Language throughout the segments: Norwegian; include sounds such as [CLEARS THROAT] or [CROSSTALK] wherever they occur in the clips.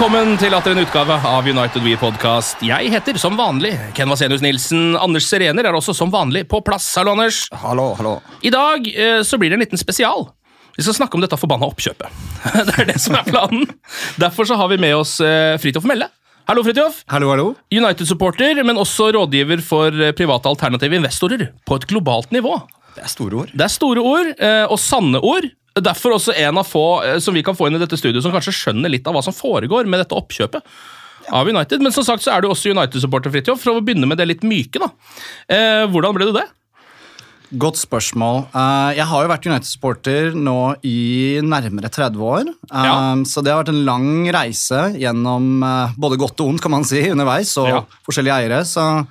Velkommen til atter en utgave av United We Podcast. Jeg heter som vanlig Ken Vasenius Nilsen. Anders Serener er også som vanlig på plass. Hallo, Anders. Hallo, hallo. I dag eh, så blir det en liten spesial. Vi skal snakke om dette forbanna oppkjøpet. [LAUGHS] det er det som er planen. Derfor så har vi med oss eh, Fridtjof Melle. Hallo, Fridtjof. Hallo, hallo. United-supporter, men også rådgiver for eh, private alternative investorer på et globalt nivå. Det er store ord. Det er store ord, og sanne ord. Derfor også en av få eh, som vi kan få inn i dette studioet som kanskje skjønner litt av hva som foregår med dette oppkjøpet av United. Men som sagt så er du også United-supporter, Fridtjof. For å begynne med det litt myke, da. Eh, hvordan ble du det? Godt spørsmål. Eh, jeg har jo vært United-supporter nå i nærmere 30 år. Eh, Ja. Så det har vært en lang reise gjennom både godt og ondt, kan man si, underveis, og Ja. forskjellige eiere. Så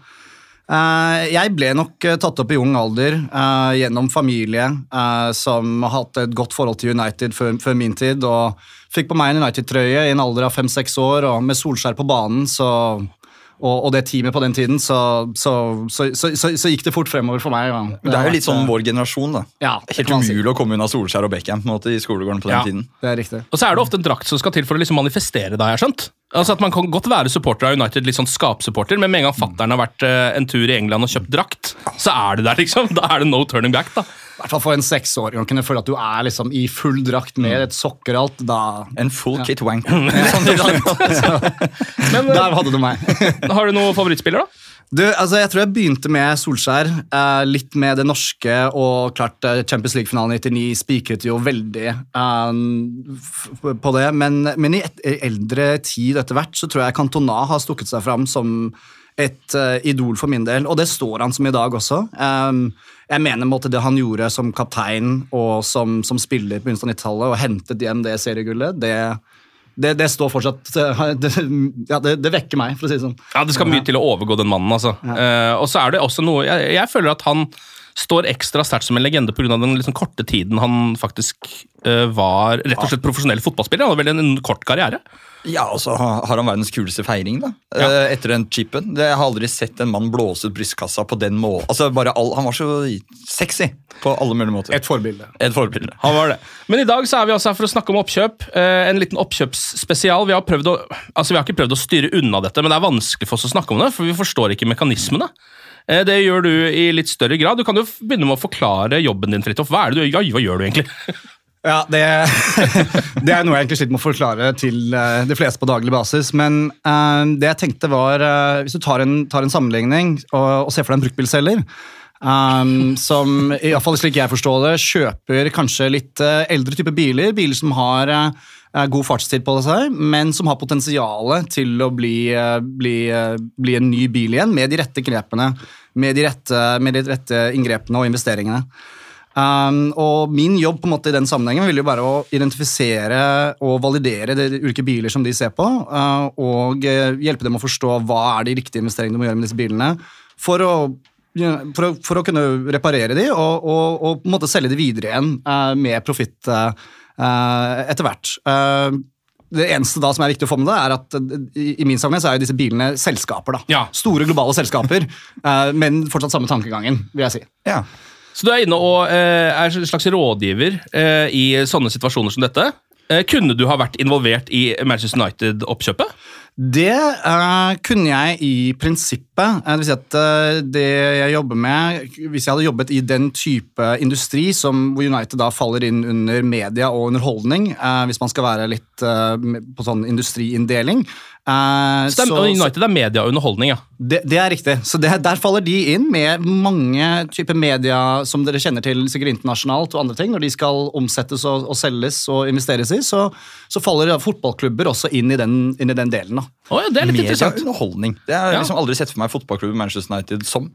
jeg ble nok eh, tatt opp i ung alder eh, gjennom familie eh, som hatt et godt forhold til United før, før min tid, og fikk på meg en United-trøye i en alder av fem-seks år, og med Solskjær på banen, så og, og det teamet på den tiden, så, så, så, så, så, så gikk det fort fremover for meg. Ja. Det er jo litt sånn vår generasjon, da. Ja, Helt det umulig å komme unna Solskjær og Beckham på en måte, i skolegården på den Ja. tiden. Det er riktig. Og så er det ofte en drakt som skal til for å liksom manifestere det, har jeg skjønt. Altså at Man kan godt være supporter av United, litt sånn skapsupporter, men med en gang fattern har vært eh, en tur i England og kjøpt drakt, så er det der, liksom. Da er det no turning back, da. Hvert fall for en seksåring å kunne føle at du er liksom i full drakt med et sokker og alt. Da, En full kit wank. [LAUGHS] Sånn. [LAUGHS] Men der hadde du meg. eh, [LAUGHS] har du noen favorittspiller, da? Du, altså Jeg tror jeg begynte med Solskjær. Eh, litt med det norske, og klart eh, Champions League-finalen i 99 spikret jo veldig eh, på det. Men, men i et, eldre tid etter hvert så tror jeg Cantona har stukket seg fram som et uh, idol for min del, og det står han som i dag også. Um, jeg mener måtte det han gjorde som kaptein og som, som spiller på begynnelsen av 90-tallet, og hentet hjem det seriegullet, det, det, det står fortsatt [LAUGHS] det, ja, det, det vekker meg, for å si det sånn. Ja, Det skal mye til å overgå den mannen. altså. Eh, og så er det også noe, jeg, jeg føler at han står ekstra sterkt som en legende pga. den liksom korte tiden han faktisk uh, var rett og slett profesjonell fotballspiller. Han hadde vel en kort karriere. Ja, og så har han verdens kuleste feiring, da. eh, Etter den chipen. Det, jeg har aldri sett en mann blåse ut brystkassa på den måten. Altså, bare all, han var så sexy på alle mulige måter. Et forbilde. Et forbilde. Han var det. Men i dag så er vi også her for å snakke om oppkjøp. Uh, en liten oppkjøpsspesial. Vi har, prøvd å, altså vi har ikke prøvd å styre unna dette, men det er vanskelig for oss å snakke om det, for vi forstår ikke mekanismene. Eh, det gjør du i litt større grad. Du kan jo begynne med å forklare jobben din, Fridtjof. Hva, ja, hva gjør du egentlig? [LAUGHS] Ja, det, [LAUGHS] det er noe jeg egentlig sliter med å forklare til eh, de fleste på daglig basis. Men uh, det jeg tenkte var uh, Hvis du tar en, tar en sammenligning og, og ser for deg en bruktbilselger um, som, i hvert fall slik jeg forstår det, kjøper kanskje litt uh, eldre type biler. Biler som har eh, god fartstid på seg, men som har potensial til å bli, eh, bli, eh, bli en ny bil igjen, med de rette knepene, med de rette, med de rette inngrepene og investeringene. Um, og min jobb på en måte i den sammenhengen vil jo være å identifisere og validere de ulike biler som de ser på, uh, og uh, hjelpe dem å forstå hva er de riktige investeringene de må gjøre med disse bilene, for å, for å, for å kunne reparere de og, og, og på en måte selge de videre igjen uh, med profitt uh, etter hvert. Det eneste da som er viktig å få med det, er at eh, i, min sammenheng så er jo disse bilene selskaper. da. Ja. Store globale selskaper, [LAUGHS] eh, men fortsatt samme tankegangen, vil jeg si. Ja. Så du er inne og eh, er en slags rådgiver i sånne situasjoner som dette. Eh, kunne du ha vært involvert i Manchester United-oppkjøpet? Det uh, kunne jeg i prinsippet. Eh, Det vil si at uh, det jeg jobber med Hvis jeg hadde jobbet i den type industri som hvor United da faller inn under media og underholdning, uh, hvis man skal være litt på sånn industriinndeling Stem, så- United er media og underholdning, ja. det, det er riktig. Så det, Der faller de inn med mange typer media som dere kjenner til sikkert internasjonalt og andre ting. Når de skal omsettes og, og selges og investeres i, så, så faller fotballklubber også inn i den, inn i den delen. da. Oh, ja, det er litt Media interessant. underholdning. Det har jeg Ja. liksom aldri sett for meg fotballklubben Manchester United som.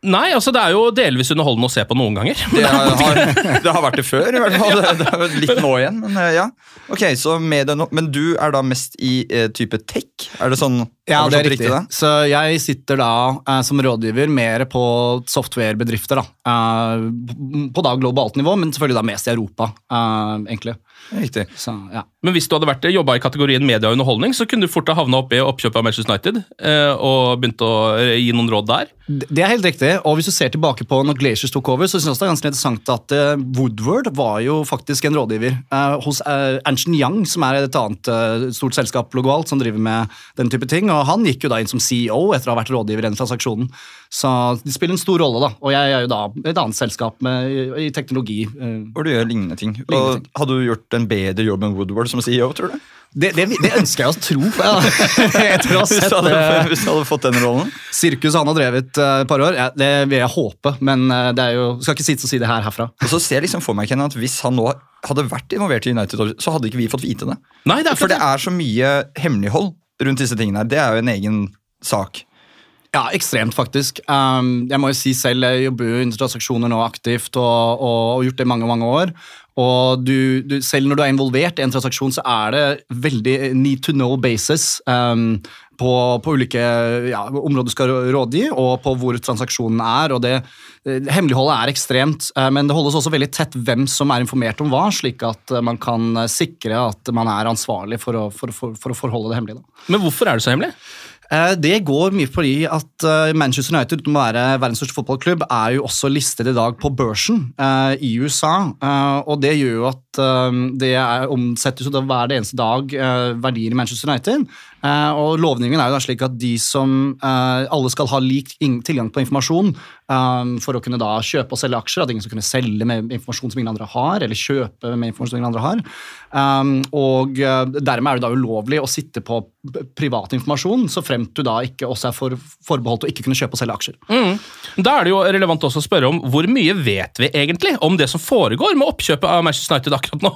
Nei, altså det er jo delvis underholdende å se på noen ganger. Det har, det har vært det før, i hvert fall. Det, det er litt nå igjen, men eh, ja. Ok, så media nå, Men du er da mest i eh, type tech? Er det sånn? Ja, det er riktig. riktig. Så jeg sitter da eh, som rådgiver mer på softwarebedrifter. da. Eh, på da globalt nivå, men selvfølgelig da mest i Europa, eh, egentlig. Riktig. Så, ja. Men hvis du hadde vært jobba i kategorien media og underholdning, så kunne du fort ha havna opp i oppkjøpet av Manchester United eh, og begynt å gi noen råd der. Det er helt riktig, og hvis du ser tilbake på når Glaciers tok over, så synes jeg det er ganske interessant at eh, Woodward var jo faktisk en rådgiver eh, hos uh, Ernst Young, som er et annet stort selskap globalt som driver med den type ting, og han gikk jo da inn som CEO etter å ha vært rådgiver i den transaksjonen. Så det spiller en stor rolle, da, og jeg er jo da et annet selskap med, i, teknologi. eh, Hvor du gjør lignende ting. Lignende Og ting. Hadde du gjort en bedre jobb enn Woodward som CEO, tror du? Det, det, det ønsker jeg å tro. Ja. Etter å ha Hvis sett du hadde, eh, hvis du hadde fått den rollen? sirkus han har drevet eh, et par år. Ja, det vil jeg håpe, men det er jo, skal ikke sitte og si det her herfra. Og så ser jeg liksom for meg Ken, at Hvis han nå hadde vært involvert i United, så hadde ikke vi fått vite det. Nei, det For det er så mye hemmelighold rundt disse tingene her. Det er jo en egen sak. Ja, ekstremt, faktisk. Um, jeg må jo si selv, jeg jobber jo i transaksjoner nå aktivt og, og gjort det i mange mange år. Og du, du, selv når du er involvert i en transaksjon, så er det veldig need to know basis um, på, på ulike ja, områder du skal rådgi, og på hvor transaksjonen er. og det eh, Hemmeligholdet er ekstremt, eh, men det holdes også veldig tett hvem som er informert om hva, slik at eh, man kan sikre at man er ansvarlig for å, for, for, for å forholde det hemmelig. Da. Men hvorfor er det så hemmelig? Det går mye fordi at Manchester United, uten å være verdens største fotballklubb, er jo også listet i dag på børsen i USA. og det gjør jo at eh, det er omsettes jo da hver eneste dag eh, verdier i Manchester United. Eh, og lovningen er jo da slik at de som eh, alle skal ha lik tilgang på informasjon eh, for å kunne da kjøpe og selge aksjer, at ingen skal kunne selge med informasjon som ingen andre har, eller kjøpe med informasjon som ingen andre har. Um, og dermed er det da ulovlig å sitte på privat informasjon, så fremt du da ikke også er for, forbeholdt å ikke kunne kjøpe og selge aksjer. Da er det jo relevant også å spørre om hvor mye vet vi egentlig om det som foregår med oppkjøpet av Manchester United akkurat nå?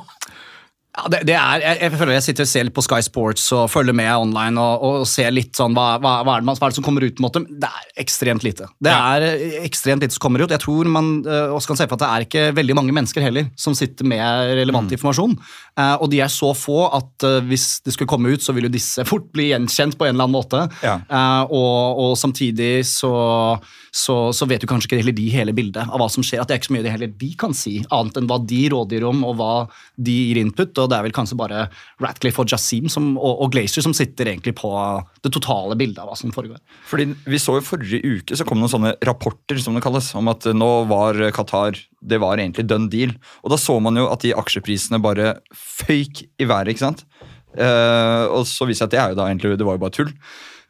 Ja, det, det er, jeg, jeg føler jeg sitter og ser litt på Sky Sports og følger med online og, og ser litt sånn hva, hva, hva, er det man, hva er det som kommer ut. på en måte. Det er ekstremt lite. Det er eh, ekstremt lite som kommer ut. Jeg tror man eh, også kan se for at det er ikke veldig mange mennesker heller som sitter med relevant informasjon. Eh, og de er så få at eh, hvis det skulle komme ut, så vil jo disse [LAUGHS] fort bli gjenkjent på en eller annen måte. Ja. Eh, og, og samtidig så, så, så vet jo kanskje ikke heller de hele bildet av hva som skjer. At det er ikke så mye det heller de kan si, annet enn hva de rådgir om og hva de gir input. og det er vel kanskje bare Ratcliffe og Jassim som, og, og Glazer som sitter egentlig på det totale bildet av hva som foregår. Fordi Vi så jo forrige uke så kom noen sånne rapporter som det kalles, om at nå var Qatar det var egentlig done deal. Og Da så man jo at de aksjeprisene bare føyk i været. ikke sant? Uh, og så viser det seg at det er jo da egentlig, det var jo bare tull.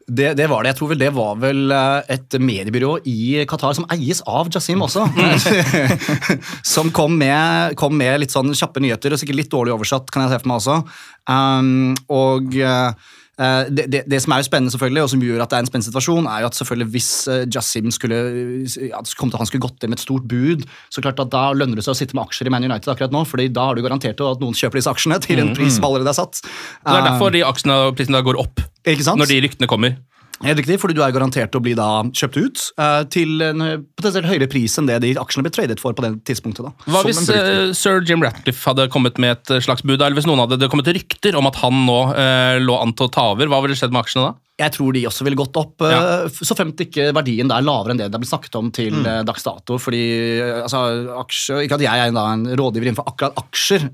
Det, det var det. Jeg tror vel det var vel eh, et mediebyrå i Qatar som eies av Jassim også. [LAUGHS] som kom med, kom med litt sånn kjappe nyheter, og sikkert litt dårlig oversatt, kan jeg se for meg også. Um, og Eh, det, det, det som er jo spennende, selvfølgelig, og som gjør at det er en spennende situasjon, er jo at selvfølgelig hvis eh, Jassim skulle ja, kom til at han skulle gått inn med et stort bud, så klart at da lønner det seg å sitte med aksjer i Man United akkurat nå, fordi da har du garantert at noen kjøper disse aksjene til en pris som allerede er satt. Så Det er derfor de aksjene og prisene da går opp når de ryktene kommer. Helt riktig, fordi du er garantert å bli da kjøpt ut uh, til en potensielt høyere pris enn det de aksjene ble tradet for på det tidspunktet. da. Hva hvis uh, sir Jim Ratcliffe hadde kommet med et eh, slags bud, eller hvis noen hadde det kommet rykter om at han nå uh, lå an til å ta over, hva ville skjedd med aksjene da? Jeg tror de også ville gått opp, ja. så fremt ikke verdien er lavere enn det det blitt snakket om til Mm. dags dato. fordi altså, aksjer, Ikke at jeg er en rådgiver innenfor akkurat aksjer,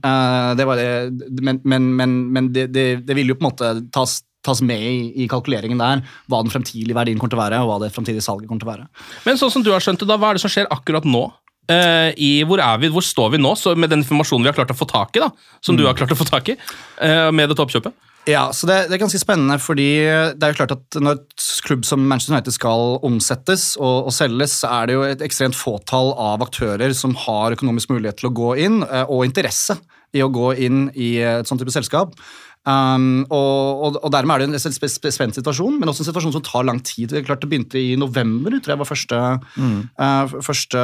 det var det, men, men, men, men det, det, det ville jo på en måte tas, tas med i, i kalkuleringen der hva den fremtidige verdien kommer til å være, og hva det fremtidige salget kommer til å være. Men sånn som du har skjønt det, da, hva er det som skjer akkurat nå? Eh, i, hvor er vi, hvor står vi nå, så med den informasjonen vi har klart å få tak i, da, som Mm. du har klart å få tak i, eh, med dette oppkjøpet? Ja, så det, det er ganske spennende, fordi det er jo klart at når et klubb som Manchester United skal omsettes og, og selges, så er det jo et ekstremt fåtall av aktører som har økonomisk mulighet til å gå inn, eh, og interesse i å gå inn i et sånt type selskap. Um, og, og, dermed er det en spe- spe- spent situasjon, men også en situasjon som tar lang tid. Det klart det begynte i november, tror jeg var første, eh, første,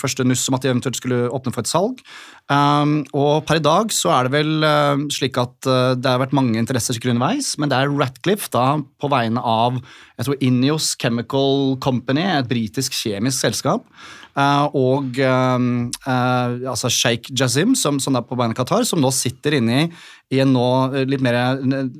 første nuss om at de eventuelt skulle åpne for et salg. Um, og per i dag så er det vel uh, slik at uh, det har vært mange interesser underveis, men det er Ratcliffe da på vegne av jeg tror Ineos Chemical Company, et britisk kjemisk selskap, eh, og eh, eh, altså Sheikh Jazim, som, som er på vegne av Qatar, som nå sitter inne i, i en nå eh, litt mer,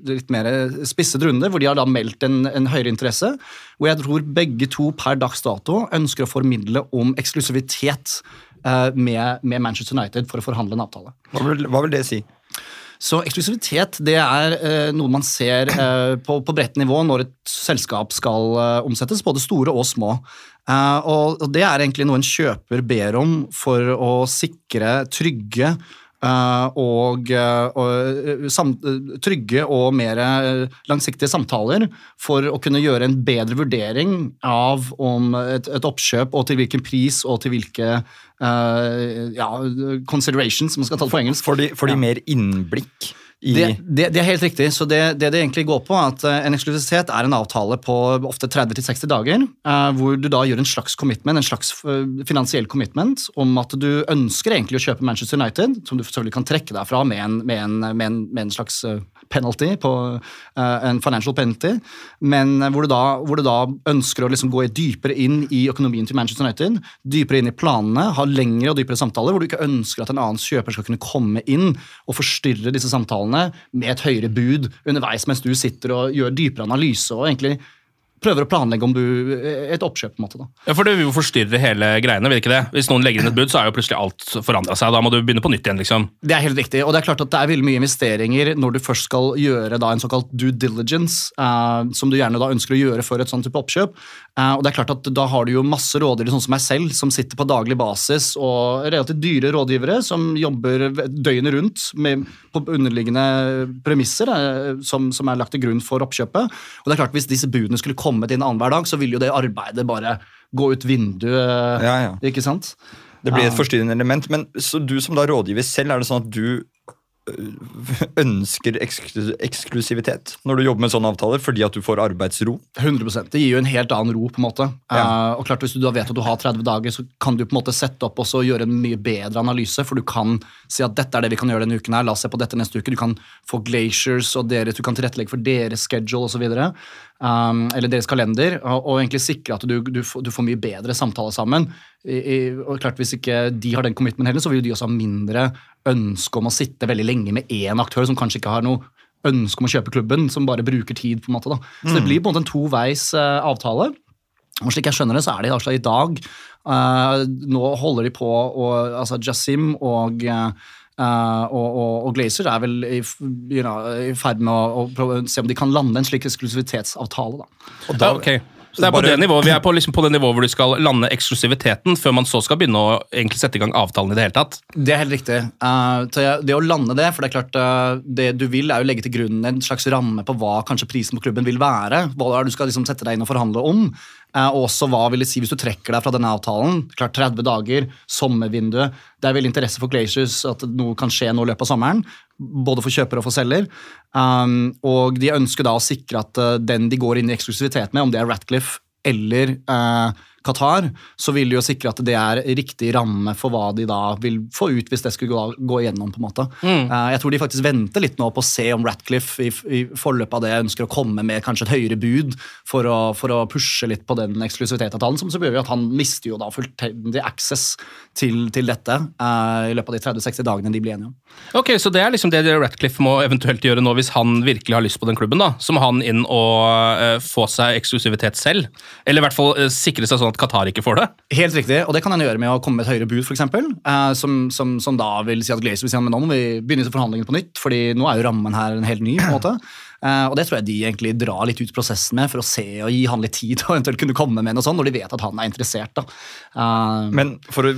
litt mer spisset runde, hvor de har da meldt en, en høyere interesse. Hvor jeg tror begge to per dags dato ønsker å formidle om eksklusivitet eh, med, med Manchester United for å forhandle en avtale. Hva vil, hva vil det si? Så eksklusivitet det er eh, noe man ser eh, på, på bredt nivå når et selskap skal eh, omsettes, både store og små. Eh, og, og det er egentlig noe en kjøper ber om for å sikre trygge eh, og, eh, og eh, sam, eh, trygge og mer eh, langsiktige samtaler for å kunne gjøre en bedre vurdering av om et, et oppkjøp og til hvilken pris og til hvilke uh, ja, considerations, som man skal ta det på engelsk. For de, for de mer innblikk Det, det, det er helt riktig. så Det det, det egentlig går på, er at eh, en eksklusivitet er en avtale på ofte 30-60 dager, eh, hvor du da gjør en slags commitment, en slags eh, finansiell commitment om at du ønsker egentlig å kjøpe Manchester United, som du selvfølgelig kan trekke deg fra med en, med en, med en, med en slags penalty, på, eh, en financial penalty, men eh, hvor du da, hvor du da ønsker å liksom gå dypere inn i økonomien til Manchester United, dypere inn i planene, ha lengre og dypere samtaler, hvor du ikke ønsker at en annen kjøper skal kunne komme inn og forstyrre disse samtalene med et høyere bud underveis mens du sitter og gjør dypere analyse og egentlig prøver å planlegge om du et oppkjøp. på en måte da. Ja, For det vil jo forstyrre hele greiene, vil ikke det? Hvis noen legger inn et bud, så er jo plutselig alt forandra seg. Da må du begynne på nytt igjen, liksom. Det er helt riktig, og det er klart at det er veldig mye investeringer når du først skal gjøre da en såkalt due diligence, eh, som du gjerne da ønsker å gjøre for et sånt type oppkjøp. Eh, og det er klart at Da har du jo masse rådgivere sånn som meg selv, som sitter på daglig basis, og relativt dyre rådgivere som jobber døgnet rundt med, på underliggende premisser eh, som, som er lagt til grunn for oppkjøpet. Og det er klart Hvis disse budene skulle kommet inn annenhver dag, så vil jo det arbeidet bare gå ut vinduet. Ja, ja. ikke sant? Det blir et forstyrrende element. Men så du som da rådgiver selv, er det sånn at du øh, ønsker eksklusivitet når du jobber med sånne avtaler, fordi at du får arbeidsro? 100 Det gir jo en helt annen ro. på en måte. Ja. Eh, og klart Hvis du da vet at du har 30 dager, så kan du på en måte sette opp og gjøre en mye bedre analyse. For du kan si at dette er det vi kan gjøre denne uken. her, La oss se på dette neste uke. Du kan få glaciers, og deres, du kan tilrettelegge for deres schedule osv. Um, eller deres kalender, og, og egentlig sikre at du, du, du får mye bedre samtaler sammen. I, i, og klart Hvis ikke de har den commitment heller, så vil de også ha mindre ønske om å sitte veldig lenge med én aktør som kanskje ikke har noe ønske om å kjøpe klubben, som bare bruker tid. på en måte da. Så det Mm. blir på en måte en toveis uh, avtale. Og slik jeg skjønner det, så er det altså i dag uh, Nå holder de på å altså Jasim og eh, eh, og, og, og Glazer er vel i, you know, i ferd med å, å prøve å se om de kan lande en slik eksklusivitetsavtale. da. Ja, ok. Så det er på det nivået, Vi er på, liksom på det nivået hvor du skal lande eksklusiviteten, før man så skal begynne å egentlig sette i gang avtalen i det hele tatt. Det er helt riktig. Uh, det å lande det, for det er klart uh, det du vil, er å legge til grunn en slags ramme på hva kanskje prisen på klubben vil være. Hva er det du skal liksom sette deg inn og forhandle om. Eh, og også hva vil det si hvis du trekker deg fra denne avtalen. Klart 30 dager, sommervinduet. Det er veldig interesse for Glaciers at noe kan skje nå i løpet av sommeren. Både for kjøper og for selger. Um, og de ønsker da å sikre at eh, den de går inn i eksklusivitet med, om det er Ratcliffe eller eh, Qatar, så vil de jo sikre at det er riktig ramme for hva de da vil få ut hvis det skulle gå, gå igjennom. på en måte. Mm. Eh, jeg tror de faktisk venter litt nå på å se om Ratcliffe i, i forløpet av det ønsker å komme med kanskje et høyere bud for å, for å pushe litt på den eksklusivitetsavtalen, som så jo at han mister jo da fullstendig access til, til dette uh, i løpet av de 30-60 dagene de blir enige om. Ok, Så det er liksom det Ratcliffe må eventuelt gjøre nå, hvis han virkelig har lyst på den klubben? da, Så må han inn og uh, få seg eksklusivitet selv? Eller i hvert fall uh, sikre seg sånn at Qatar ikke får det? Helt riktig, og det kan han gjøre med å komme med et høyere bud, f.eks. Eh, som, som, som da vil si at Glazer vil si at nå må vi begynne forhandlingene på nytt, fordi nå er jo rammen her en helt ny. på en måte. [CLEARS THROAT] Eh, og det tror jeg de egentlig drar litt ut prosessen med, for å se og gi han litt tid [LAUGHS] og eventuelt kunne komme med noe sånt, når de vet at han er interessert. da. Eh, Men for å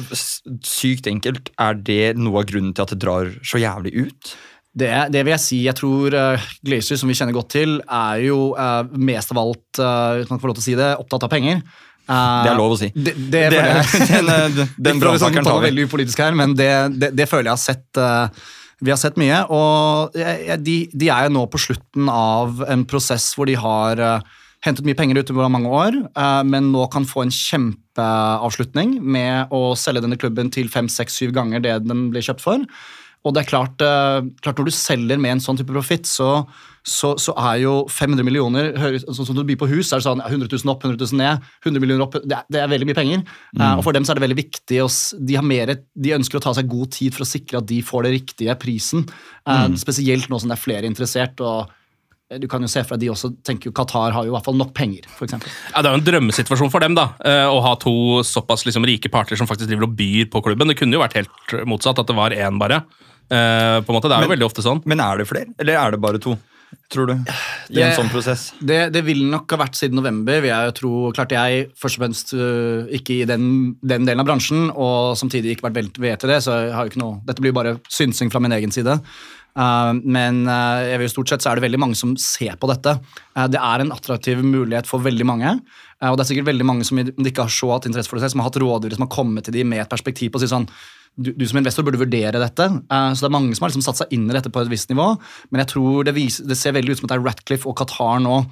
sykt enkelt, er det noe av grunnen til at det drar så jævlig ut? Det, det vil jeg si. Jeg tror uh, Glazer, som vi kjenner godt til, er jo uh, mest av alt, uh, uten at jeg får lov til å si det, opptatt av penger. Det er lov å si. Det, det, Det- [LAUGHS] den, den liksom brannfakelen ta tar vi. veldig upolitisk her, men det, det, det føler jeg har sett uh, vi har sett mye, og de, de er jo nå på slutten av en prosess hvor de har uh, hentet mye penger utover mange år, uh, men nå kan få en kjempeavslutning med å selge denne klubben til fem, seks, syv ganger det den ble kjøpt for. Og det er klart, uh, klart Når du selger med en sånn type profitt, så, så, så er jo 500 millioner Sånn som du byr på hus, er det sånn 100 000 opp, 100 000 ned. 100 millioner opp, Det er, det er veldig mye penger. Uh, og for dem så er det veldig viktig å de, har mer, de ønsker å ta seg god tid for å sikre at de får det riktige prisen. Uh, Spesielt nå som det er flere interessert. og eh, du kan jo se for deg de også tenker jo Qatar har jo i hvert fall nok penger, for eksempel. Ja, Det er jo en drømmesituasjon for dem da, eh, å ha to såpass liksom, rike parter som faktisk driver og byr på klubben. Det kunne jo vært helt motsatt, at det var én bare. Eh, på en måte, Det er jo veldig ofte sånn. Men er det flere, eller er det bare to? Tror du? I en sånn prosess? Det, det vil nok ha vært siden november. vil jeg jo tro. Klart jeg først og fremst øh, ikke i den, den delen av bransjen, og samtidig ikke vært vel ved til det, så jeg har jo ikke noe Dette blir bare synsing fra min egen side. Uh, men uh, jeg vil jo stort sett så er det veldig mange som ser på dette. Uh, det er en attraktiv mulighet for veldig mange. Uh, og det er sikkert veldig mange som om de ikke har så hatt interesse for det selv, som har hatt rådgivere som har kommet til dem med et perspektiv på å si sånn du, du som investor burde vurdere dette. Uh, så det er mange som har liksom satt seg inn i dette på et visst nivå. Men jeg tror det, viser, det ser veldig ut som at det er Ratcliffe og Qatar nå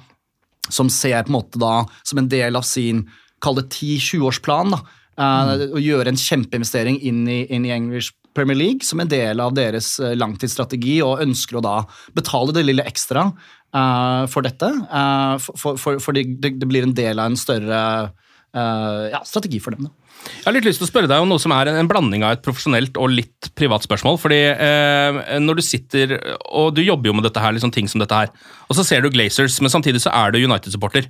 som ser på en måte da som en del av sin kall det 10-20-årsplan. da, mm. Å gjøre en kjempeinvestering inn i, inn i English Premier League som en del av deres eh, langtidsstrategi, og ønsker å da betale det lille ekstra uh, for dette. Uh, for, for, for, det, det blir en del av en større eh, ja, strategi for dem. da. Jeg har litt lyst til å spørre deg om noe som er en, en blanding av et profesjonelt og litt privat spørsmål. fordi eh, når du sitter, og du jobber jo med dette her, liksom ting som dette her, og så ser du Glazers, men samtidig så er du United-supporter.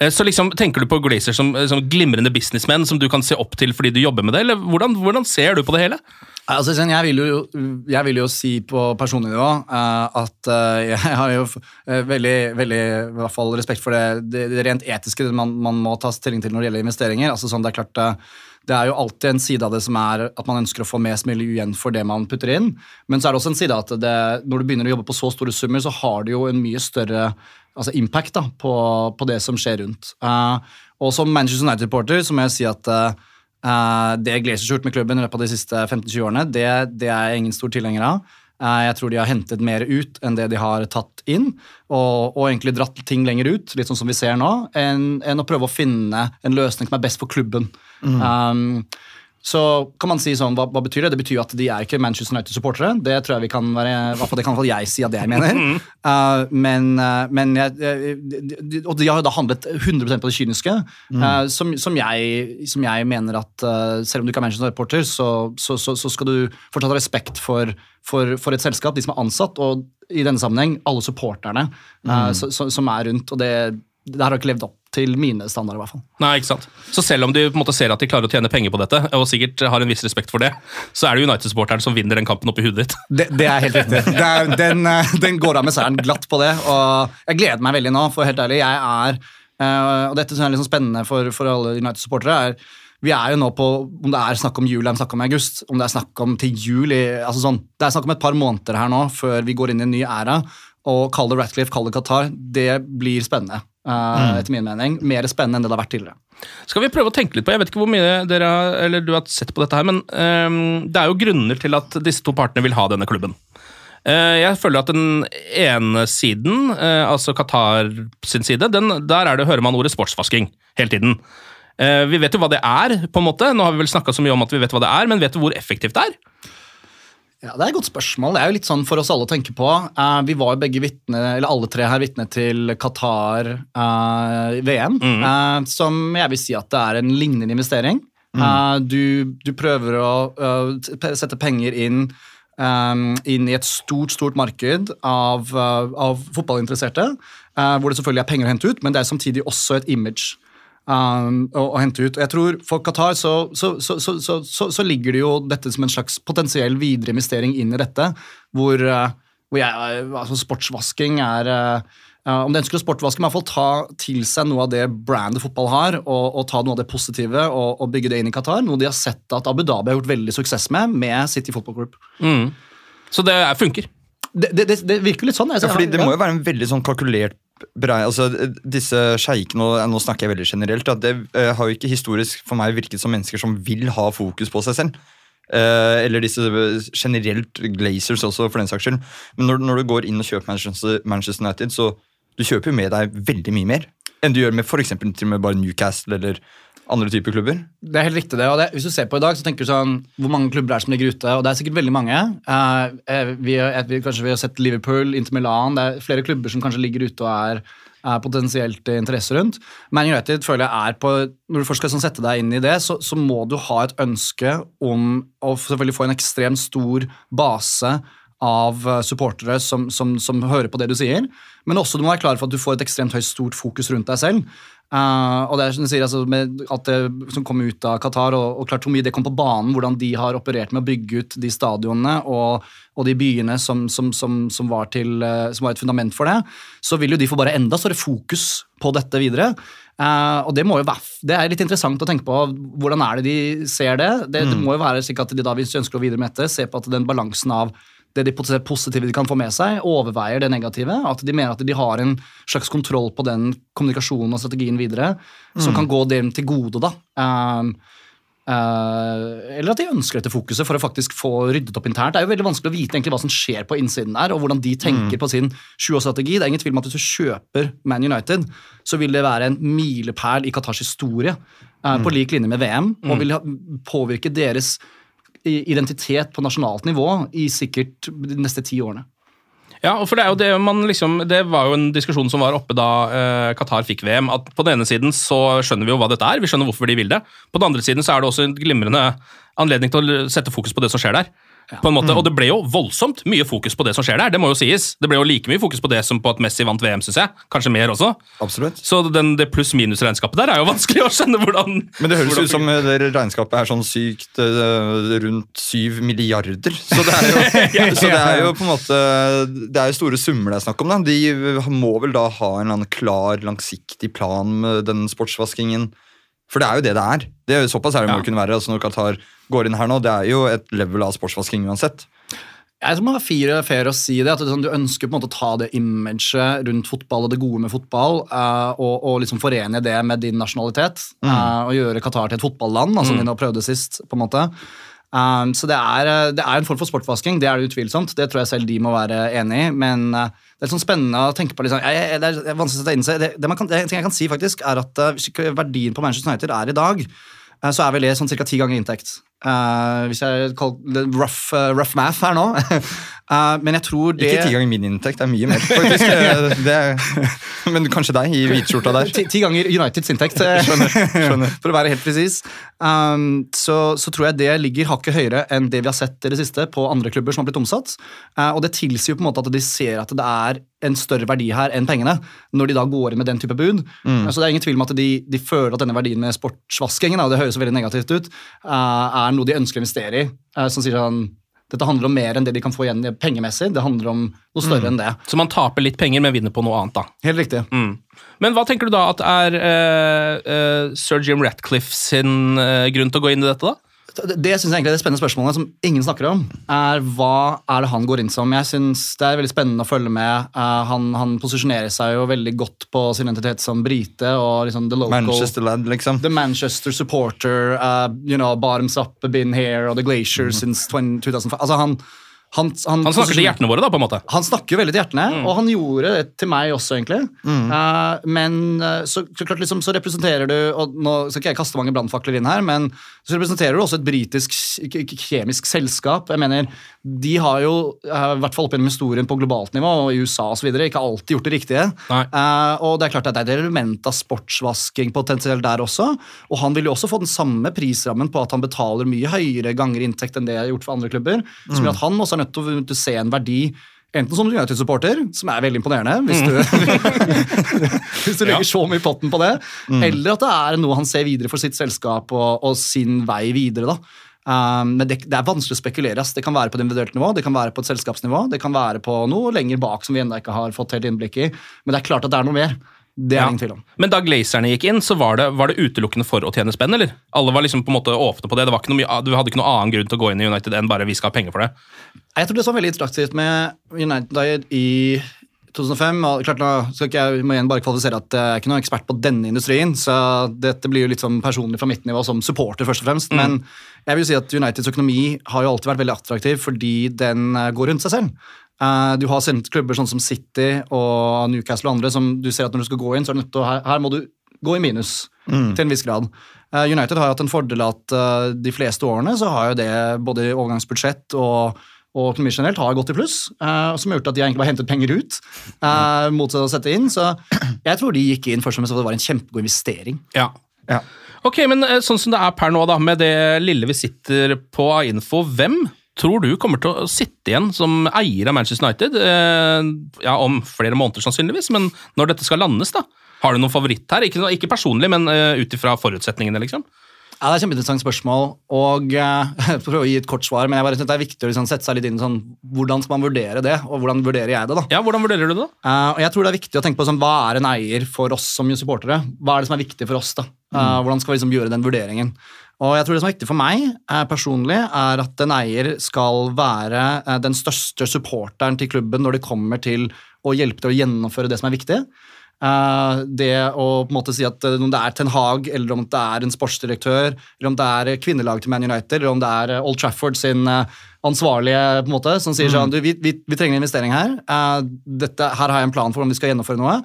Eh, Så liksom, Tenker du på Glazers som, som glimrende businessmenn som du kan se opp til fordi du jobber med det, eller hvordan, hvordan ser du på det hele? Altså, jeg, vil jo, jeg vil jo si på personlig nivå eh, at eh, jeg har jo eh, veldig, veldig hvert fall respekt for det, det, det rent etiske man, man må ta stilling til når det gjelder investeringer. Altså, sånn, det, er klart, det er jo alltid en side av det som er at man ønsker å få mest mulig igjen for det man putter inn. Men så er det også en side av at det, når du begynner å jobbe på så store summer, så har du jo en mye større altså impact da, på, på det som skjer rundt. Og som Manchester United-reporter så må jeg si at eh, det Glazers har gjort med klubben i løpet av de siste 15-20 årene, det, det er jeg ingen stor tilhenger av. Eh, jeg tror de har hentet mer ut enn det de har tatt inn, og, og egentlig dratt ting lenger ut, litt sånn som vi ser nå, enn, enn å prøve å finne en løsning som er best for klubben. Um, så kan man si sånn, hva, hva betyr det? Det betyr at de er ikke Manchester United-supportere. Det tror jeg vi kan være, det kan jeg si at det jeg mener. Uh, [LAUGHS] men uh, men jeg, de, de, Og de har jo da handlet 100% på det kyniske, uh, som, som, jeg, som jeg mener at uh, selv om du ikke er Manchester United-supporter, så, så, så, så skal du fortsatt ha respekt for, for, for et selskap, de som er ansatt, og i denne sammenheng alle supporterne uh, så- så- som er rundt. og det, det her har ikke levd opp til mine standarder, i hvert fall. Nei, ikke sant? Så selv om du på en måte ser at de klarer å tjene penger på dette, og sikkert har en viss respekt for det, så er det United-supporteren som vinner den kampen oppi hudet ditt. [LAUGHS] Det, det er helt riktig. Det er, den, eh, den går av med seieren glatt på det. Og jeg gleder meg veldig nå, for helt ærlig. Jeg er, eh, og dette som er sånn spennende for, for alle United-supportere, er vi er jo nå på om det er snakk om jul eller er snakk om august. Om det er snakk om til jul altså sånn, Det er snakk om et par måneder her nå før vi går inn i en ny æra. Og kall det Ratcliffe, kall det Qatar. Det blir spennende, eh, etter min mening. Mer spennende enn det det har vært tidligere. Skal vi prøve å tenke litt på, Jeg vet ikke hvor mye dere eller du har sett på dette her, men ehm, det er jo grunner til at disse to partene vil ha denne klubben. Uh, jeg føler at den ene siden, eh, altså Qatar sin side, den, der er det, hører man ordet sportsvasking hele tiden. Vi vet jo hva det er, på en måte. Nå har vi vel snakka så mye om at vi vet hva det er, men vet du hvor effektivt det er? Ja, Det er et godt spørsmål. Det er jo litt sånn for oss alle å tenke på. Eh, vi var jo begge vitne, eller alle tre her vitne til Qatar-VM, Mhm. som jeg vil si at det er en lignende investering. Mm. Eh, du, du prøver å uh, sette penger inn, um, inn i et stort stort marked av, uh, av fotballinteresserte, uh, hvor det selvfølgelig er penger å hente ut, men det er samtidig også et image um, å, å hente ut. Og jeg tror For Qatar så, så, så, så, så, så, så ligger det jo dette som en slags potensiell videre investering inn i dette, hvor, uh, hvor jeg, altså sportsvasking er eh, eh, Om de ønsker å sportvaske, men i hvert fall ta til seg noe av det brandet fotball har, og, og ta noe av det positive og, og bygge det inn i Qatar. Noe de har sett at Abu Dhabi har gjort veldig suksess med, med City Football Group. Mm. Så det er- funker. Det, det, det, virker litt sånn. Ja, fordi Det må jo være en veldig sånn kalkulert altså Disse sjeikene, nå snakker jeg veldig generelt, at det uh, har jo ikke historisk for meg virket som mennesker som vil ha fokus på seg selv. Uh, eller disse generelt Glazers også, for den saks skyld. Men når, når du går inn og kjøper Manchester, Manchester United, så du kjøper jo med deg veldig mye mer enn du gjør med for til Newcastle eller andre typer klubber. Det er helt riktig det, og det, Hvis du ser på i dag, så tenker du sånn Hvor mange klubber er det som ligger ute? Og det er sikkert veldig mange. Eh, vi, vi, kanskje vi har sett Liverpool, Inter Milan Det er flere klubber som kanskje ligger ute og er, er potensielt interesse rundt. Man United føler jeg er på Når du først skal sånn sette deg inn i det, så, så må du ha et ønske om å selvfølgelig få en ekstremt stor base av eh, supportere som, som, som hører på det du sier, men også du må være klar for at du får et ekstremt høyt stort fokus rundt deg selv. Eh, og det er som du sier, altså, med alt det som kom ut av Qatar, og, og klart hvor mye det kom på banen, hvordan de har operert med å bygge ut de stadionene og, og de byene som, som, som, som, var til, eh, som var et fundament for det, så vil jo de få bare enda større fokus på dette videre. Uh, og det må jo være, det er litt interessant å tenke på hvordan er det de ser det. Det, det må jo være slik at de da, hvis de ønsker å videre med dette, ser på at den balansen av det de positive de kan få med seg, overveier det negative. At de mener at de har en slags kontroll på den kommunikasjonen og strategien videre, som Mm. kan gå dem til gode. da. Um, uh, eller at de ønsker dette fokuset for å faktisk få ryddet opp internt. Det er jo veldig vanskelig å vite egentlig hva som skjer på innsiden der, og hvordan de tenker på sin 20-årsstrategi. Det er ingen tvil om at hvis du kjøper Man United, så vil det være en milepæl i Qatars historie, eh, på lik linje med VM, og vil påvirke deres identitet på nasjonalt nivå i sikkert de neste ti årene. Ja, for det er jo det man liksom Det var jo en diskusjon som var oppe da eh, Qatar fikk VM. At på den ene siden så skjønner vi jo hva dette er, vi skjønner hvorfor de vil det. På den andre siden så er det også en glimrende anledning til å sette fokus på det som skjer der. På en måte, Og det ble jo voldsomt mye fokus på det som skjer der. Det må jo sies. Det ble jo like mye fokus på det som på at Messi vant VM, syns jeg. Kanskje mer også. Absolutt. Så den, det pluss-minus-regnskapet der er jo vanskelig å skjønne hvordan Men det høres hvordan ut som det regnskapet er sånn sykt uh, rundt syv milliarder. Så det, er jo, [LAUGHS] så det er jo på en måte Det er jo store summer det er snakk om. Da. De må vel da ha en eller annen klar, langsiktig plan med den sportsvaskingen. For det er jo det det er. Det er jo Såpass er det må det kunne være. altså Når Qatar går inn her nå, det er jo et level av sportsvasking uansett. Jeg tror man er fire fair å si det, at sånn, Du ønsker på en måte å ta det imaget rundt fotball og det gode med fotball, eh, og, og liksom forene det med din nasjonalitet. eh, og gjøre Qatar til et fotballand, altså, som de nå prøvde sist. på en måte. Um, så det er, eh, det er en form for sportvasking, det er det utvilsomt. Det tror jeg selv de må være enig i. Men eh, det er sånn spennende å tenke på. Liksom. Jeg, jeg, det er- vanskelig å sette inn seg. Det, det, man kan, det ting jeg kan si faktisk, er at eh, verdien på Manchester United er i dag, eh, så er vel det sånn ca. ti ganger inntekt. Eh, hvis jeg kaller det rough, eh, rough math her nå. [LAUGHS] Eh, men jeg tror det Ikke ti ganger min inntekt, det er mye mer. faktisk. Eh, [LAUGHS] Det men kanskje deg i hvitskjorta der. Ti, ti ganger Uniteds inntekt, skjønner, skjønner. [LAUGHS] for å være helt presis. Um, så, så tror jeg det ligger hakket høyere enn det vi har sett i det siste på andre klubber som har blitt omsatt. Uh, og det tilsier jo på en måte at de ser at det er en større verdi her enn pengene, når de da går inn med den type bud. Mm. Eh, så det er ingen tvil om at de, de føler at denne verdien med sportsvaskingen, og det høres veldig negativt ut, eh, er noe de ønsker å investere i. eh, som sier sånn dette handler om mer enn det de kan få igjen pengemessig. Det handler om noe større enn det. Så man taper litt penger, men vinner på noe annet, da. Helt riktig. Mm. Men hva tenker du da at er uh, uh, Sir Jim Ratcliffe sin uh, grunn til å gå inn i dette, da? Det, synes jeg egentlig er det spennende spørsmålet som ingen snakker om, er hva er det han går inn som. Jeg synes Det er veldig spennende å følge med. Eh, han, han posisjonerer seg jo veldig godt på sin identitet som brite. og liksom the local... Manchester lad, liksom. The Manchester supporter, uh, you know, bottoms up, been here, og The Glacier since 20, 2005. Altså han, han, han, Han snakker til hjertene våre, da, på en måte. Han snakker jo veldig til hjertene, Mm. og han gjorde det til meg også, egentlig. Eh, men eh, så, så klart liksom, så representerer du og Nå skal ikke jeg kaste mange brannfakler inn her, men så representerer du også et britisk k- k- kjemisk selskap. Jeg mener, De har jo, eh, i hvert fall opp gjennom historien på globalt nivå og i USA og så videre, ikke alltid gjort det riktige. Uh, og det er klart at det er et element av sportsvasking potensielt der også. Og han vil jo også få den samme prisrammen på at han betaler mye høyere ganger inntekt enn det jeg har gjort for andre klubber. Som Mm. gjør at han også er nødt til å se en verdi Enten som United-supporter, som er veldig imponerende, hvis du, [LAUGHS] hvis du legger så mye i potten på det, Mm. eller at det er noe han ser videre for sitt selskap og, og sin vei videre. da. Um, men det, det er vanskelig å spekulere. ass. Det kan være på et individuelt nivå, det kan være på et selskapsnivå, det kan være på noe lenger bak som vi ennå ikke har fått helt innblikk i. Men det er klart at det er noe mer. Det er Ja. ingen tvil om. Men da Glazerne gikk inn, så var det, var det utelukkende for å tjene spenn, eller? Alle var liksom på en måte åpne på det. det var ikke noe, mye- du hadde ikke noen annen grunn til å gå inn i United enn bare vi skal ha penger for det. Jeg tror det så var veldig interaktivt med United i 2005 og klart nå skal ikke jeg må igjen bare kvalifisere at jeg er ikke noen ekspert på denne industrien, så dette blir jo litt sånn personlig fra mitt nivå som supporter, først og fremst. Men jeg vil si at Uniteds økonomi har jo alltid vært veldig attraktiv fordi den eh, går rundt seg selv. Eh, du har klubber sånn som City og Newcastle og andre som du ser at når du skal gå inn, så er du nødt til å, her, må du gå i minus Mm. til en viss grad. Eh, United har jo hatt en fordel at de fleste årene så har jo det både overgangsbudsjett og, og økonomi generelt har gått i pluss, uh, som har gjort at de egentlig bare hentet penger ut uh, mot å sette inn. Så jeg tror de gikk inn først og fremst for det var en kjempegod investering. Ja. Ok, men eh, sånn som det er per nå, da, med det lille vi sitter på av info, hvem tror du kommer til å sitte igjen som eier av Manchester United? Uh, ja, Om flere måneder, sannsynligvis, men når dette skal landes, da? Har du noen favoritt her? Ikke, ikke personlig, men uh, ut ifra forutsetningene, liksom? Ja, Det er et kjempeinteressant spørsmål, og eh, [LAUGHS] jeg prøver å gi et kort svar, men jeg bare synes det er viktig å liksom sette seg litt inn i sånn, hvordan skal man vurdere det, og hvordan vurderer jeg det? da? Ja, Hvordan vurderer du det? Eh, og jeg tror det er viktig å tenke på sånn, Hva er en eier for oss som supportere? Hva er det som er viktig for oss? da? Eh, hvordan skal vi liksom gjøre den vurderingen? Og jeg tror Det som er viktig for meg uh, personlig, er at en eier skal være den største supporteren til klubben når det kommer til å hjelpe til å gjennomføre det som er viktig. Eh, det å på en måte si at eh, om det er Ten Hag, eller om det er en sportsdirektør, eller om det er kvinnelaget til Man United, eller om det er eh, Old Trafford sin ansvarlige på en måte, som sier sånn du, vi, vi, vi trenger en investering her. Dette, her har jeg en plan for om vi skal gjennomføre noe.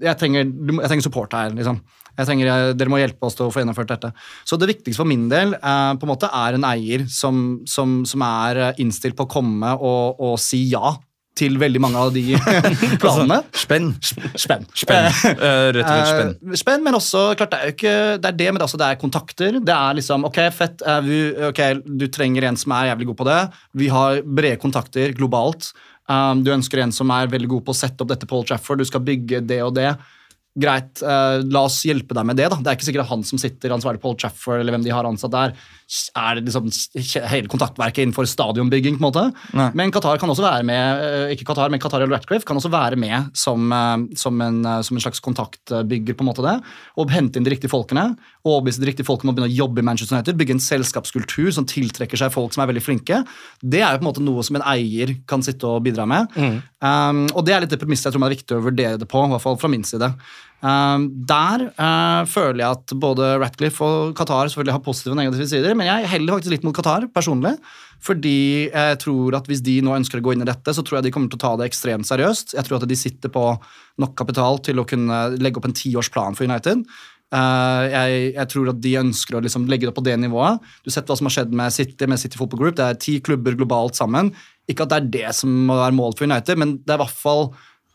Jeg trenger, jeg trenger support her. liksom. Jeg trenger, dere må hjelpe oss til å få gjennomført dette. Så det viktigste for min del eh, på en måte er en eier som, som, som er innstilt på å komme og, og si ja til veldig mange av de [LAUGHS] [LAUGHS] planene. Spenn. Spenn. Spenn. Eh, rett og slett spenn. Eh, spenn, men også klart, det er jo ikke det er det, men altså, det er kontakter. Det er liksom Ok, fett. vi, ok, Du trenger en som er jævlig god på det. Vi har brede kontakter globalt. Um, du ønsker en som er veldig god på å sette opp dette Paul Trafford. Du skal bygge det og det. Greit, uh, la oss hjelpe deg med det. da. Det er ikke sikkert han som sitter ansvarlig Paul Trafford, eller hvem de har ansatt der, er det liksom hele kontaktverket innenfor stadionbygging. på en måte. Nei. Men Qatar kan også være med eh, ikke Qatar, men Qatar eller Ratcliffe kan også være med som, eh, som, en, eh, som en slags kontaktbygger. på en måte det, Og hente inn de riktige folkene. og overbevise de riktige folkene om å begynne å jobbe i Manchester United. Bygge en selskapskultur som tiltrekker seg folk som er veldig flinke. Det er jo på en måte noe som en eier kan sitte og bidra med. Um, og det er litt det premisset jeg tror man er viktig å vurdere det på, i hvert fall fra min side. Um, der eh, føler jeg at både Ratcliffe og Qatar selvfølgelig har positive og negative sider, men jeg heller faktisk litt mot Qatar personlig. Fordi jeg tror at hvis de nå ønsker å gå inn i dette, så tror jeg de kommer til å ta det ekstremt seriøst. Jeg tror at de sitter på nok kapital til å kunne legge opp en tiårsplan for United. Uh, jeg, jeg tror at de ønsker å liksom legge det på det nivået. Du har sett hva som har skjedd med City, med City Football Group. Det er ti klubber globalt sammen. Ikke at det er det som må være målet for United, men det er i hvert fall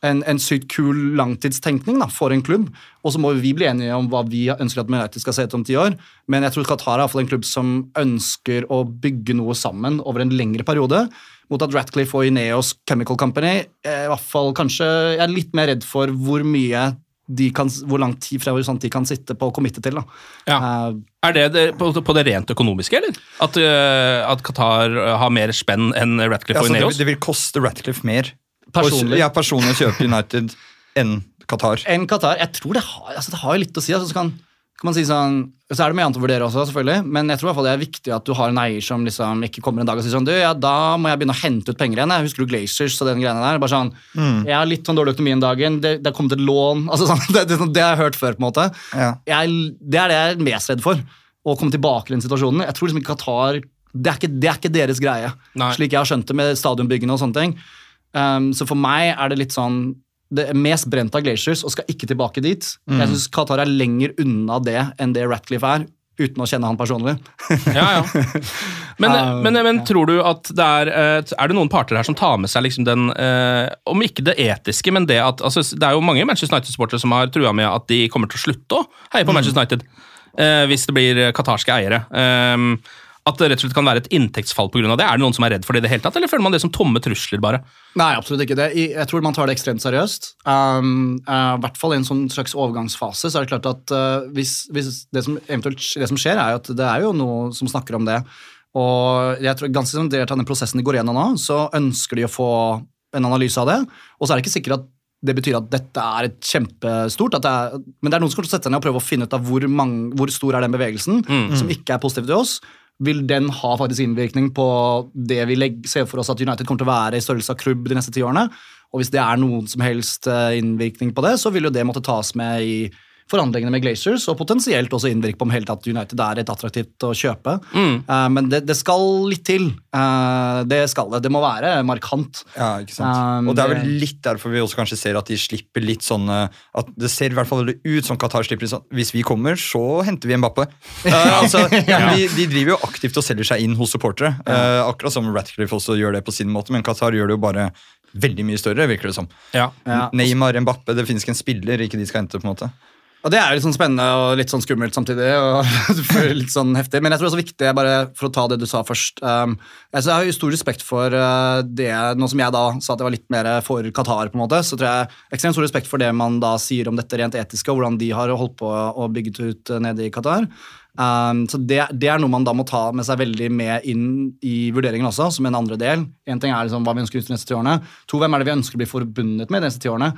en, en sykt kul langtidstenkning da, for en klubb. Og så må vi bli enige om hva vi ønsker at United skal se ut om ti år. Men jeg tror Qatar er i hvert fall en klubb som ønsker å bygge noe sammen over en lengre periode. Mot at Ratcliffe og Ineos Chemical Company eh, i hvert fall kanskje Jeg er litt mer redd for hvor mye de kan, hvor lang tid fra horisont de kan sitte på å committe til. da. Ja. Eh, Er det, det på, på det rent økonomiske, eller? At, uh, at Qatar har mer spenn enn Ratcliffe Ja, og Ineos? det, det vil koste Ratcliffe mer Personlig. Ja, personlig å kjøpe United enn Qatar. enn Qatar. Jeg tror det har, altså det har jo litt å si. Altså, så kan, kan man si sånn, så er det mye annet å vurdere også, selvfølgelig. Men jeg tror i hvert fall det er viktig at du har en eier som liksom ikke kommer en dag og sier sånn Du, ja, da må jeg begynne å hente ut penger igjen. Jeg husker du Glaciers og den greiene der. Bare sånn, Jeg har litt sånn dårlig økonomi en dagen. Det, det er kommet et lån. [LAUGHS] altså sånn, det, det, det har jeg hørt før, på en måte. Ja. Jeg, det er det jeg er mest redd for. Å komme tilbake til den situasjonen. Jeg tror liksom ikke Qatar det er ikke, det er ikke deres greie. Nei. Slik jeg har skjønt det med stadionbyggene og sånne ting. Um, så for meg er det litt sånn det er mest brent av Glaciers og skal ikke tilbake dit. Mm. Jeg syns Qatar er lenger unna det enn det Ratcliffe er, uten å kjenne han personlig. [LAUGHS] Ja, ja. Men, [LAUGHS] Um, men, men tror du at det er eh, Er det noen parter her som tar med seg liksom den eh, Om ikke det etiske, men det at altså, Det er jo mange Manchester United-sportere som har trua med at de kommer til å slutte å heie Mm. på Manchester United eh, hvis det blir qatarske eiere. Um, at det rett og slett kan være et inntektsfall pga. det. Er det noen som er redd for det i det hele tatt, eller føler man det som tomme trusler, bare? Nei, absolutt ikke det. Jeg tror man tar det ekstremt seriøst. Um, uh, I hvert fall i en sånn slags overgangsfase. så er det klart at uh, hvis, hvis det som eventuelt det som skjer, er jo at det er jo noe som snakker om det. Og jeg tror ganske som del av den prosessen de går gjennom nå, så ønsker de å få en analyse av det. Og så er det ikke sikkert at det betyr at dette er et kjempestort, at det er, men det er noen som kommer til å sette seg ned og prøve å finne ut av hvor, mange, hvor stor er den bevegelsen, som ikke er positiv til oss. Vil den ha faktisk innvirkning på det vi ser for oss at United kommer til å være i størrelse av klubb de neste ti årene? Og hvis det er noen som helst eh, innvirkning på det, så vil jo det måtte tas med i forhandlingene med Glaciers, og potensielt også innvirke på om hele tatt United er et attraktivt å kjøpe. Eh, men det, det skal litt til. Uh, det skal det. Det må være markant. Ja, ikke sant? Um, og det er vel litt derfor vi også kanskje ser at de slipper litt sånne At det ser i hvert fall ut som Qatar slipper litt sånn Hvis vi kommer, så henter vi Mbappe. Eh, [LAUGHS] altså, [LAUGHS] de, de driver jo aktivt og selger seg inn hos supportere. Eh, akkurat som Ratcliffe også gjør det på sin måte, men Qatar gjør det jo bare veldig mye større, virker det som. Ja. Ja. Neymar, Mbappe, det finnes ikke en spiller ikke de skal hente. på en måte. Og Det er jo litt sånn spennende og litt sånn skummelt samtidig. og [LAUGHS] litt sånn heftig. Men jeg tror også viktig, bare for å ta det du sa først um, altså Jeg har jo stor respekt for uh, det Nå som jeg da sa at jeg var litt mer for Qatar, på en måte, så tror jeg ekstremt stor respekt for det man da sier om dette rent etiske, og hvordan de har holdt på å bygget ut uh, nede i Qatar. Um, så det, det er noe man da må ta med seg veldig med inn i vurderingen også, som en andre del. En ting er liksom hva vi ønsker de neste ti årene. To, hvem er det vi ønsker å bli forbundet med de neste ti årene?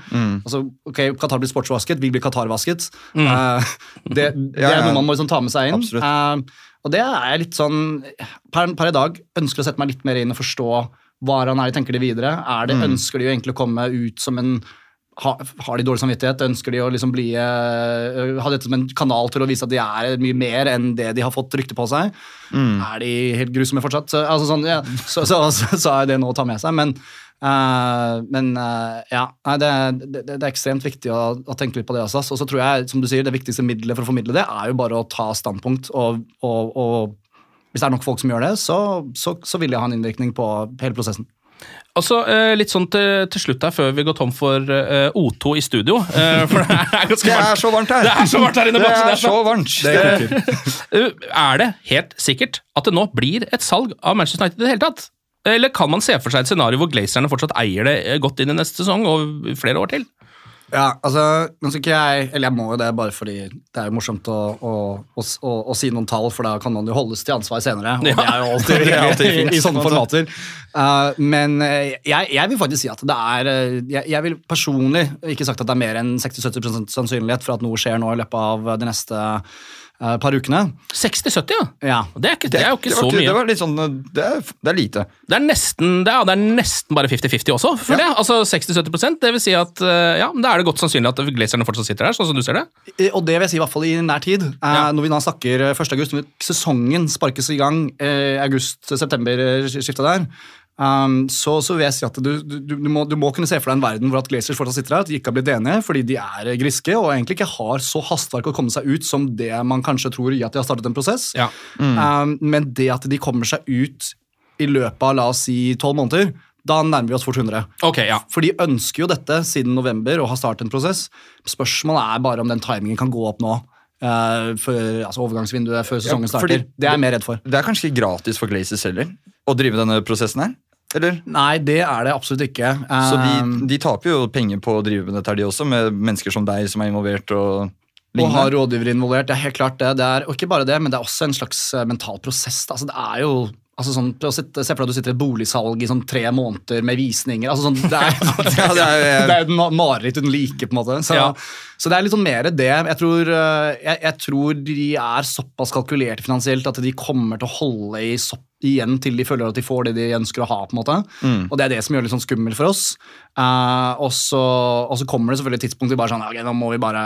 Altså, ok, Qatar blir sportsvasket, vi blir Qatar-vasket. Uh, det, [LAUGHS] det Ja, er noe man må liksom ta med seg inn. Uh, og det er litt sånn per, per i dag ønsker å sette meg litt mer inn og forstå hva han er de tenker de videre. Er det, Ønsker de jo egentlig å komme ut som en har de dårlig samvittighet? Ønsker de å liksom bli, eh, ha dette som en kanal til å vise at de er mye mer enn det de har fått rykte på seg? Er de helt grusomme fortsatt? Så, altså sånn, ja, så, så, så, er det noe å ta med seg. Men, uh, men uh, ja, det, det, det er ekstremt viktig å, å tenke litt på det også. Og så tror jeg, som du sier, det viktigste middelet for å formidle det, er jo bare å ta standpunkt. Og, og, og hvis det er nok folk som gjør det, så, så, så vil det ha en innvirkning på hele prosessen. Og så eh, litt sånn til, til slutt her, før vi går tom for uh, O2 i studio. Uh, for det er ganske Det er så varmt her! Det er så varmt her inne, Det er så varmt! Det, Uh, [LAUGHS] Er det helt sikkert at det nå blir et salg av Manchester United i det hele tatt? Eller kan man se for seg et scenario hvor Glazerne fortsatt eier det eh, godt inn i neste sesong og flere år til? Ja, altså, nå skal ikke jeg Eller jeg må jo det bare fordi det er jo morsomt å, å, å, å, si noen tall, for da kan man jo holdes til ansvar senere. Og Ja. det er jo alltid, [LAUGHS] er alltid fint. i, sånne formater. Uh, men uh, jeg, jeg vil faktisk si at det er uh, jeg, jeg vil personlig ikke sagt at det er mer enn 60-70% sannsynlighet for at noe skjer nå i løpet av de neste uh, par ukene. 60-70, ja. Ja. Det er, ikke, det er jo ikke så mye. det var litt sånn Det er, det er lite. Det er nesten, det er, det er nesten bare 50-50 også, for ja. det. Altså 60-70% Det vil si at eh, ja, da er det godt sannsynlig at Glazerne fortsatt sitter der, sånn som du ser det. Og det vil jeg si i hvert fall i nær tid. Eh, Ja. Når vi nå snakker eh, 1. august, når sesongen sparkes i gang august-september-skiftet der, um, så, så vil jeg si at du, du, du, må, du må kunne se for deg en verden hvor at Glazers fortsatt sitter her, at de ikke har blitt enige fordi de er eh, griske og egentlig ikke har så hastverk å komme seg ut som det man kanskje tror i at de har startet en prosess. Ja. Um, men det at de kommer seg ut i løpet av la oss si tolv måneder, da nærmer vi oss fort 100. Okay, ja. For de ønsker jo dette siden november og har startet en prosess. Spørsmålet er bare om den timingen kan gå opp nå. Uh, for, altså overgangsvinduet før sesongen Ja, starter. Det er jeg mer redd for. Det er kanskje ikke gratis for Glazers heller å drive denne prosessen her? Eller? Nei, det er det absolutt ikke. Så de, Um, de taper jo penger på å drive med dette, de også, med mennesker som deg som er involvert og og ha lignende. rådgivere involvert. Det er helt klart det. det er, og ikke bare det, men det er også en slags eh, mental prosess. Altså, det er jo altså sånn, sitte, Se for deg at du sitter i et boligsalg i sånn tre måneder med visninger. altså sånn, Det er, [LAUGHS] [LAUGHS] Ja, det er- det er et mareritt uten like. på en måte. Så, Ja. så det er litt sånn mer det. Jeg tror, eh, jeg, jeg tror de er såpass kalkulerte finansielt at de kommer til å holde i sopp igjen til de føler at de får det de ønsker å ha. på en måte. Og det er det som gjør det litt sånn skummelt for oss. Eh, og, så, og så kommer det selvfølgelig et tidspunkt vi bare sånn, ok, nå må vi bare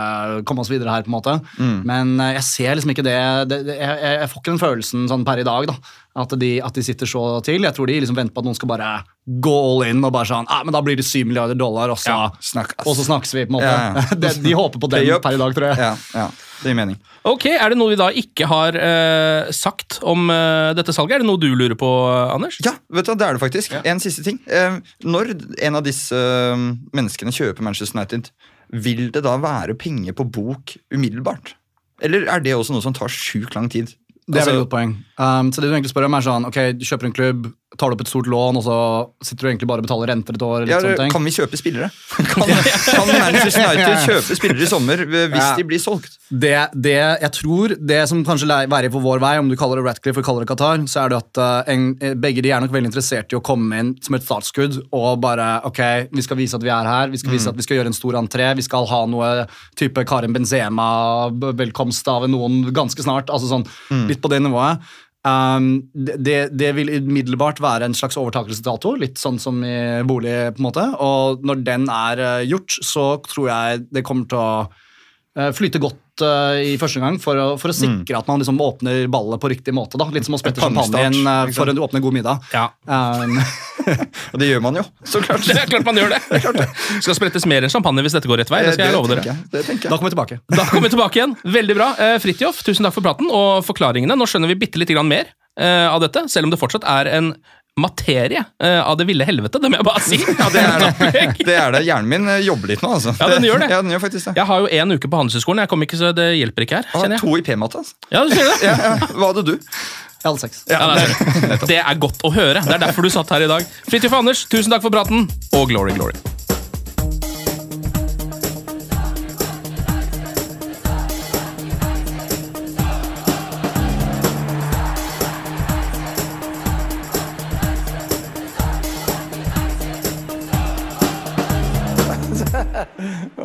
komme oss videre her. på en måte. Mm. Men eh, jeg ser liksom ikke det, det, jeg jeg får ikke den følelsen sånn per i dag. da, At de, at de sitter så til. Jeg tror de liksom venter på at noen skal bare gå all in og bare sånn ah, men Da blir det 7 milliarder dollar, og så, Ja, snakk, og så snakkes vi. på en måte. Ja, ja. [LAUGHS] de, de håper på den per i dag, tror jeg. Ja, ja, det gir mening. Ok, Er det noe vi da ikke har uh, sagt om uh, dette salget? Er det noe du lurer på, Anders? Ja, vet du, det er det faktisk. En siste ting. Uh, når en av disse menneskene kjøper Manchester United, vil det da være penger på bok umiddelbart? Eller er det også noe som tar sjukt lang tid? Det er Altså, veldig godt poeng. Um, så det du egentlig spør om er sånn, ok, Du kjøper en klubb, tar du opp et stort lån, og så sitter du egentlig bare og betaler renter et år? eller ja, kan vi kjøpe spillere? [LAUGHS] Kan, kan Manchester United kjøpe spillere i sommer eh, hvis Ja. de blir solgt? Det, det jeg tror, det som kanskje værer på vår vei, om du kaller det Ratcliffe eller kaller det Qatar, så er det at uh, en, eh, begge de er nok veldig interessert i å komme inn som et startskudd og bare ok, vi skal vise at vi er her, vi skal vise at vi skal gjøre en stor entré, vi skal ha noe type Karim Benzema-velkomst av noen ganske snart. altså sånn, Litt på det nivået. Um, det, det- vil umiddelbart være en slags overtakelsesdato, litt sånn som i bolig. på en måte, Og når den er eh, gjort, så tror jeg det kommer til å eh, flyte godt eh, i første gang for å, for å sikre at man liksom åpner ballet på riktig måte. da, Litt som å sprette champagnen uh, for sant? å åpne god middag. Ja. Um, [LAUGHS] Og det gjør man jo, så klart. [LAUGHS] Det er klart man gjør det. Skal sprettes mer enn champagne hvis dette går rett vei. Det skal jeg love dere. jeg, Det tenker da kommer vi tilbake. Da kommer vi tilbake igjen. Veldig bra. Uh, Fridtjof, tusen takk for praten og forklaringene. Nå skjønner vi bitte litt grann mer eh, av dette, selv om det fortsatt er en materie eh, av det ville helvete. Det må jeg bare si. [LAUGHS] Ja, det er det. Det er det. Hjernen min eh, jobber litt nå, altså. Ja, den gjør det. Ja, den gjør faktisk det. Jeg har jo én uke på Handelshøyskolen. Jeg kom ikke, så det hjelper ikke her. Ah, kjenner jeg. to i p-matte, altså. Ja, du ser det? [LAUGHS] Ja, ja. Hva hadde du? Jeg hadde sex. Ja, det, det er godt å høre. Det er derfor du satt her i dag. Fridtjof Anders, tusen takk for praten, og glory, glory.